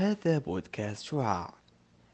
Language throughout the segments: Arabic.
هذا بودكاست شعاع.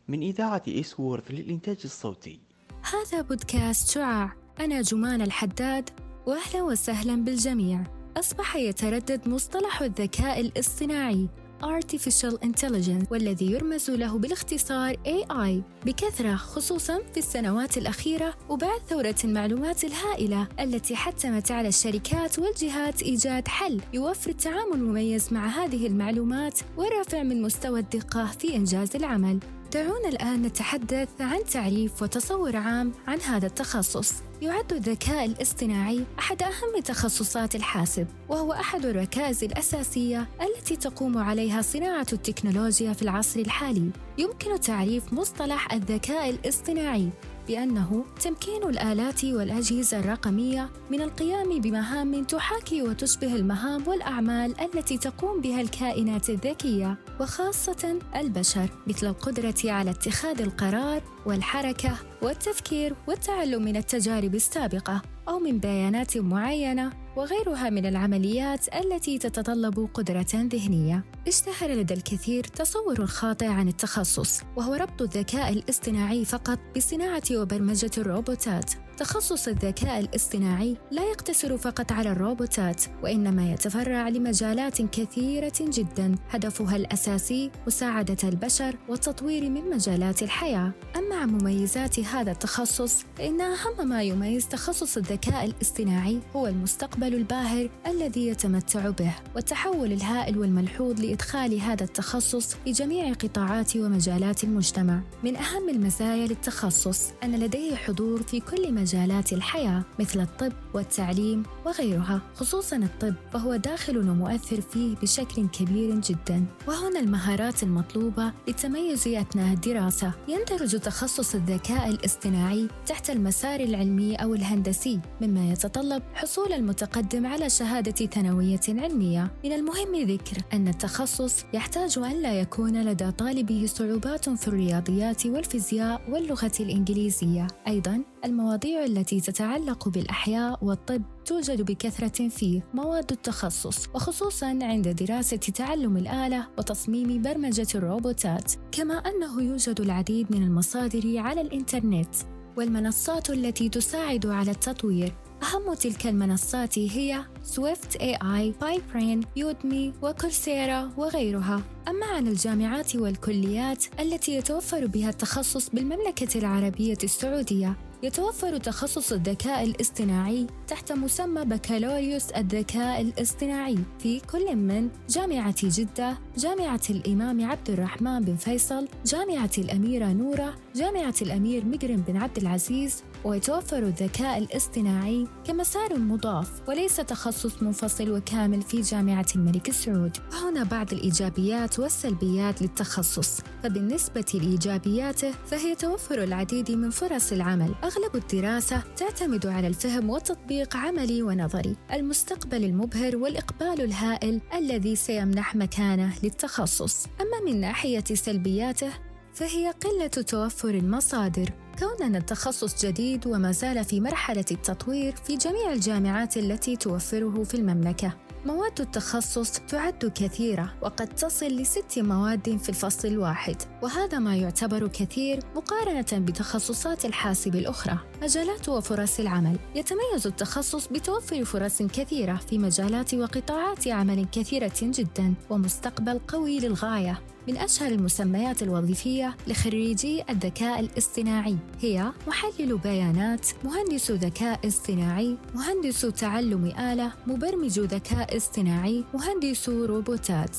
من إذاعة إسوورث للإنتاج الصوتي. هذا بودكاست شعاع. أنا جمان الحداد وأهلا وسهلا بالجميع. أصبح يتردد مصطلح الذكاء الاصطناعي. Artificial Intelligence والذي يرمز له بالاختصار AI بكثرة خصوصا في السنوات الأخيرة وبعد ثورة المعلومات الهائلة التي حتمت على الشركات والجهات إيجاد حل يوفر التعامل المميز مع هذه المعلومات والرفع من مستوى الدقة في إنجاز العمل. دعونا الآن نتحدث عن تعريف وتصور عام عن هذا التخصص. يعد الذكاء الاصطناعي أحد أهم تخصصات الحاسب، وهو أحد الركائز الأساسية التي تقوم عليها صناعة التكنولوجيا في العصر الحالي. يمكن تعريف مصطلح الذكاء الاصطناعي بأنه تمكين الآلات والأجهزة الرقمية من القيام بمهام تحاكي وتشبه المهام والأعمال التي تقوم بها الكائنات الذكية وخاصة البشر مثل القدرة على اتخاذ القرار والحركة والتفكير والتعلم من التجارب السابقة أو من بيانات معينة وغيرها من العمليات التي تتطلب قدرة ذهنية. اشتهر لدى الكثير تصور خاطئ عن التخصص، وهو ربط الذكاء الاصطناعي فقط بصناعة وبرمجة الروبوتات، تخصص الذكاء الاصطناعي لا يقتصر فقط على الروبوتات وإنما يتفرع لمجالات كثيرة جدا هدفها الأساسي مساعدة البشر والتطوير من مجالات الحياة أما عن مميزات هذا التخصص فإن أهم ما يميز تخصص الذكاء الاصطناعي هو المستقبل الباهر الذي يتمتع به والتحول الهائل والملحوظ لإدخال هذا التخصص في جميع قطاعات ومجالات المجتمع. من أهم المزايا للتخصص أن لديه حضور في كل مجال مجالات الحياة مثل الطب والتعليم وغيرها. خصوصا الطب فهو داخل ومؤثر فيه بشكل كبير جدا. وهنا المهارات المطلوبة للتميز أثناء الدراسة. يندرج تخصص الذكاء الاصطناعي تحت المسار العلمي أو الهندسي مما يتطلب حصول المتقدم على شهادة ثانوية علمية. من المهم ذكر أن التخصص يحتاج أن لا يكون لدى طالبه صعوبات في الرياضيات والفيزياء واللغة الإنجليزية. أيضا المواضيع التي تتعلق بالأحياء والطب توجد بكثرة في مواد التخصص وخصوصا عند دراسة تعلم الآلة وتصميم برمجة الروبوتات. كما أنه يوجد العديد من المصادر على الإنترنت والمنصات التي تساعد على التطوير. أهم تلك المنصات هي سويفت اي اي، بايبرين، Udemy و Coursera وغيرها. أما عن الجامعات والكليات التي يتوفر بها التخصص بالمملكة العربية السعودية يتوفر تخصص الذكاء الاصطناعي تحت مسمى بكالوريوس الذكاء الاصطناعي في كل من جامعة جدة، جامعة الإمام عبد الرحمن بن فيصل، جامعة الأميرة نورة، جامعة الأمير مقرن بن عبد العزيز، ويتوفر الذكاء الاصطناعي كمسار مضاف وليس تخصص منفصل وكامل في جامعة الملك سعود. وهنا بعض الإيجابيات والسلبيات للتخصص، فبالنسبة لإيجابياته فهي توفر العديد من فرص العمل. أغلب الدراسة تعتمد على الفهم والتطبيق عملي ونظري. المستقبل المبهر والإقبال الهائل الذي سيمنح مكانه للتخصص. أما من ناحية سلبياته فهي قلة توفر المصادر. كوننا التخصص جديد وما زال في مرحلة التطوير في جميع الجامعات التي توفره في المملكة. مواد التخصص تعد كثيرة وقد تصل لست مواد في الفصل الواحد وهذا ما يعتبر كثير مقارنة بتخصصات الحاسب الأخرى. مجالات وفرص العمل. يتميز التخصص بتوفر فرص كثيرة في مجالات وقطاعات عمل كثيرة جدا ومستقبل قوي للغاية. من أشهر المسميات الوظيفية لخريجي الذكاء الاصطناعي هي محلل بيانات، مهندس ذكاء اصطناعي، مهندس تعلم آلة، مبرمج ذكاء اصطناعي، مهندس روبوتات.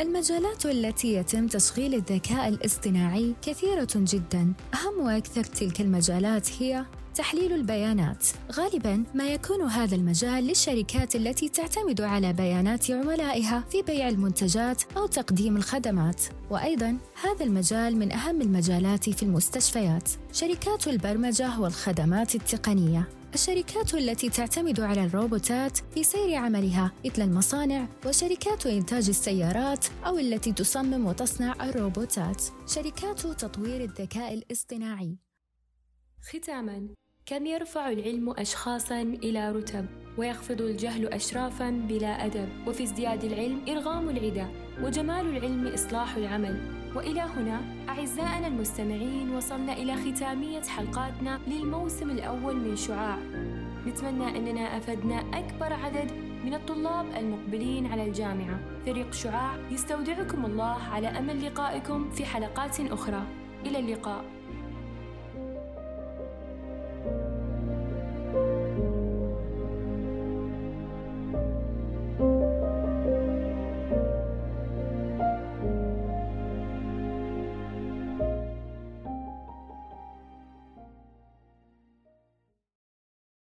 المجالات التي يتم تشغيل الذكاء الاصطناعي كثيرة جدا، أهم وأكثر تلك المجالات هي تحليل البيانات. غالبا ما يكون هذا المجال للشركات التي تعتمد على بيانات عملائها في بيع المنتجات أو تقديم الخدمات. وأيضا هذا المجال من أهم المجالات في المستشفيات. شركات البرمجة والخدمات التقنية. الشركات التي تعتمد على الروبوتات في سير عملها مثل المصانع وشركات إنتاج السيارات أو التي تصمم وتصنع الروبوتات. شركات تطوير الذكاء الاصطناعي. ختاما. كم يرفع العلم أشخاصا إلى رتب ويخفض الجهل أشرافا بلا أدب. وفي ازدياد العلم إرغام العدا وجمال العلم إصلاح العمل. وإلى هنا أعزائنا المستمعين وصلنا إلى ختامية حلقاتنا للموسم الأول من شعاع. نتمنى أننا أفدنا أكبر عدد من الطلاب المقبلين على الجامعة. فريق شعاع يستودعكم الله على أمل لقائكم في حلقات أخرى. إلى اللقاء.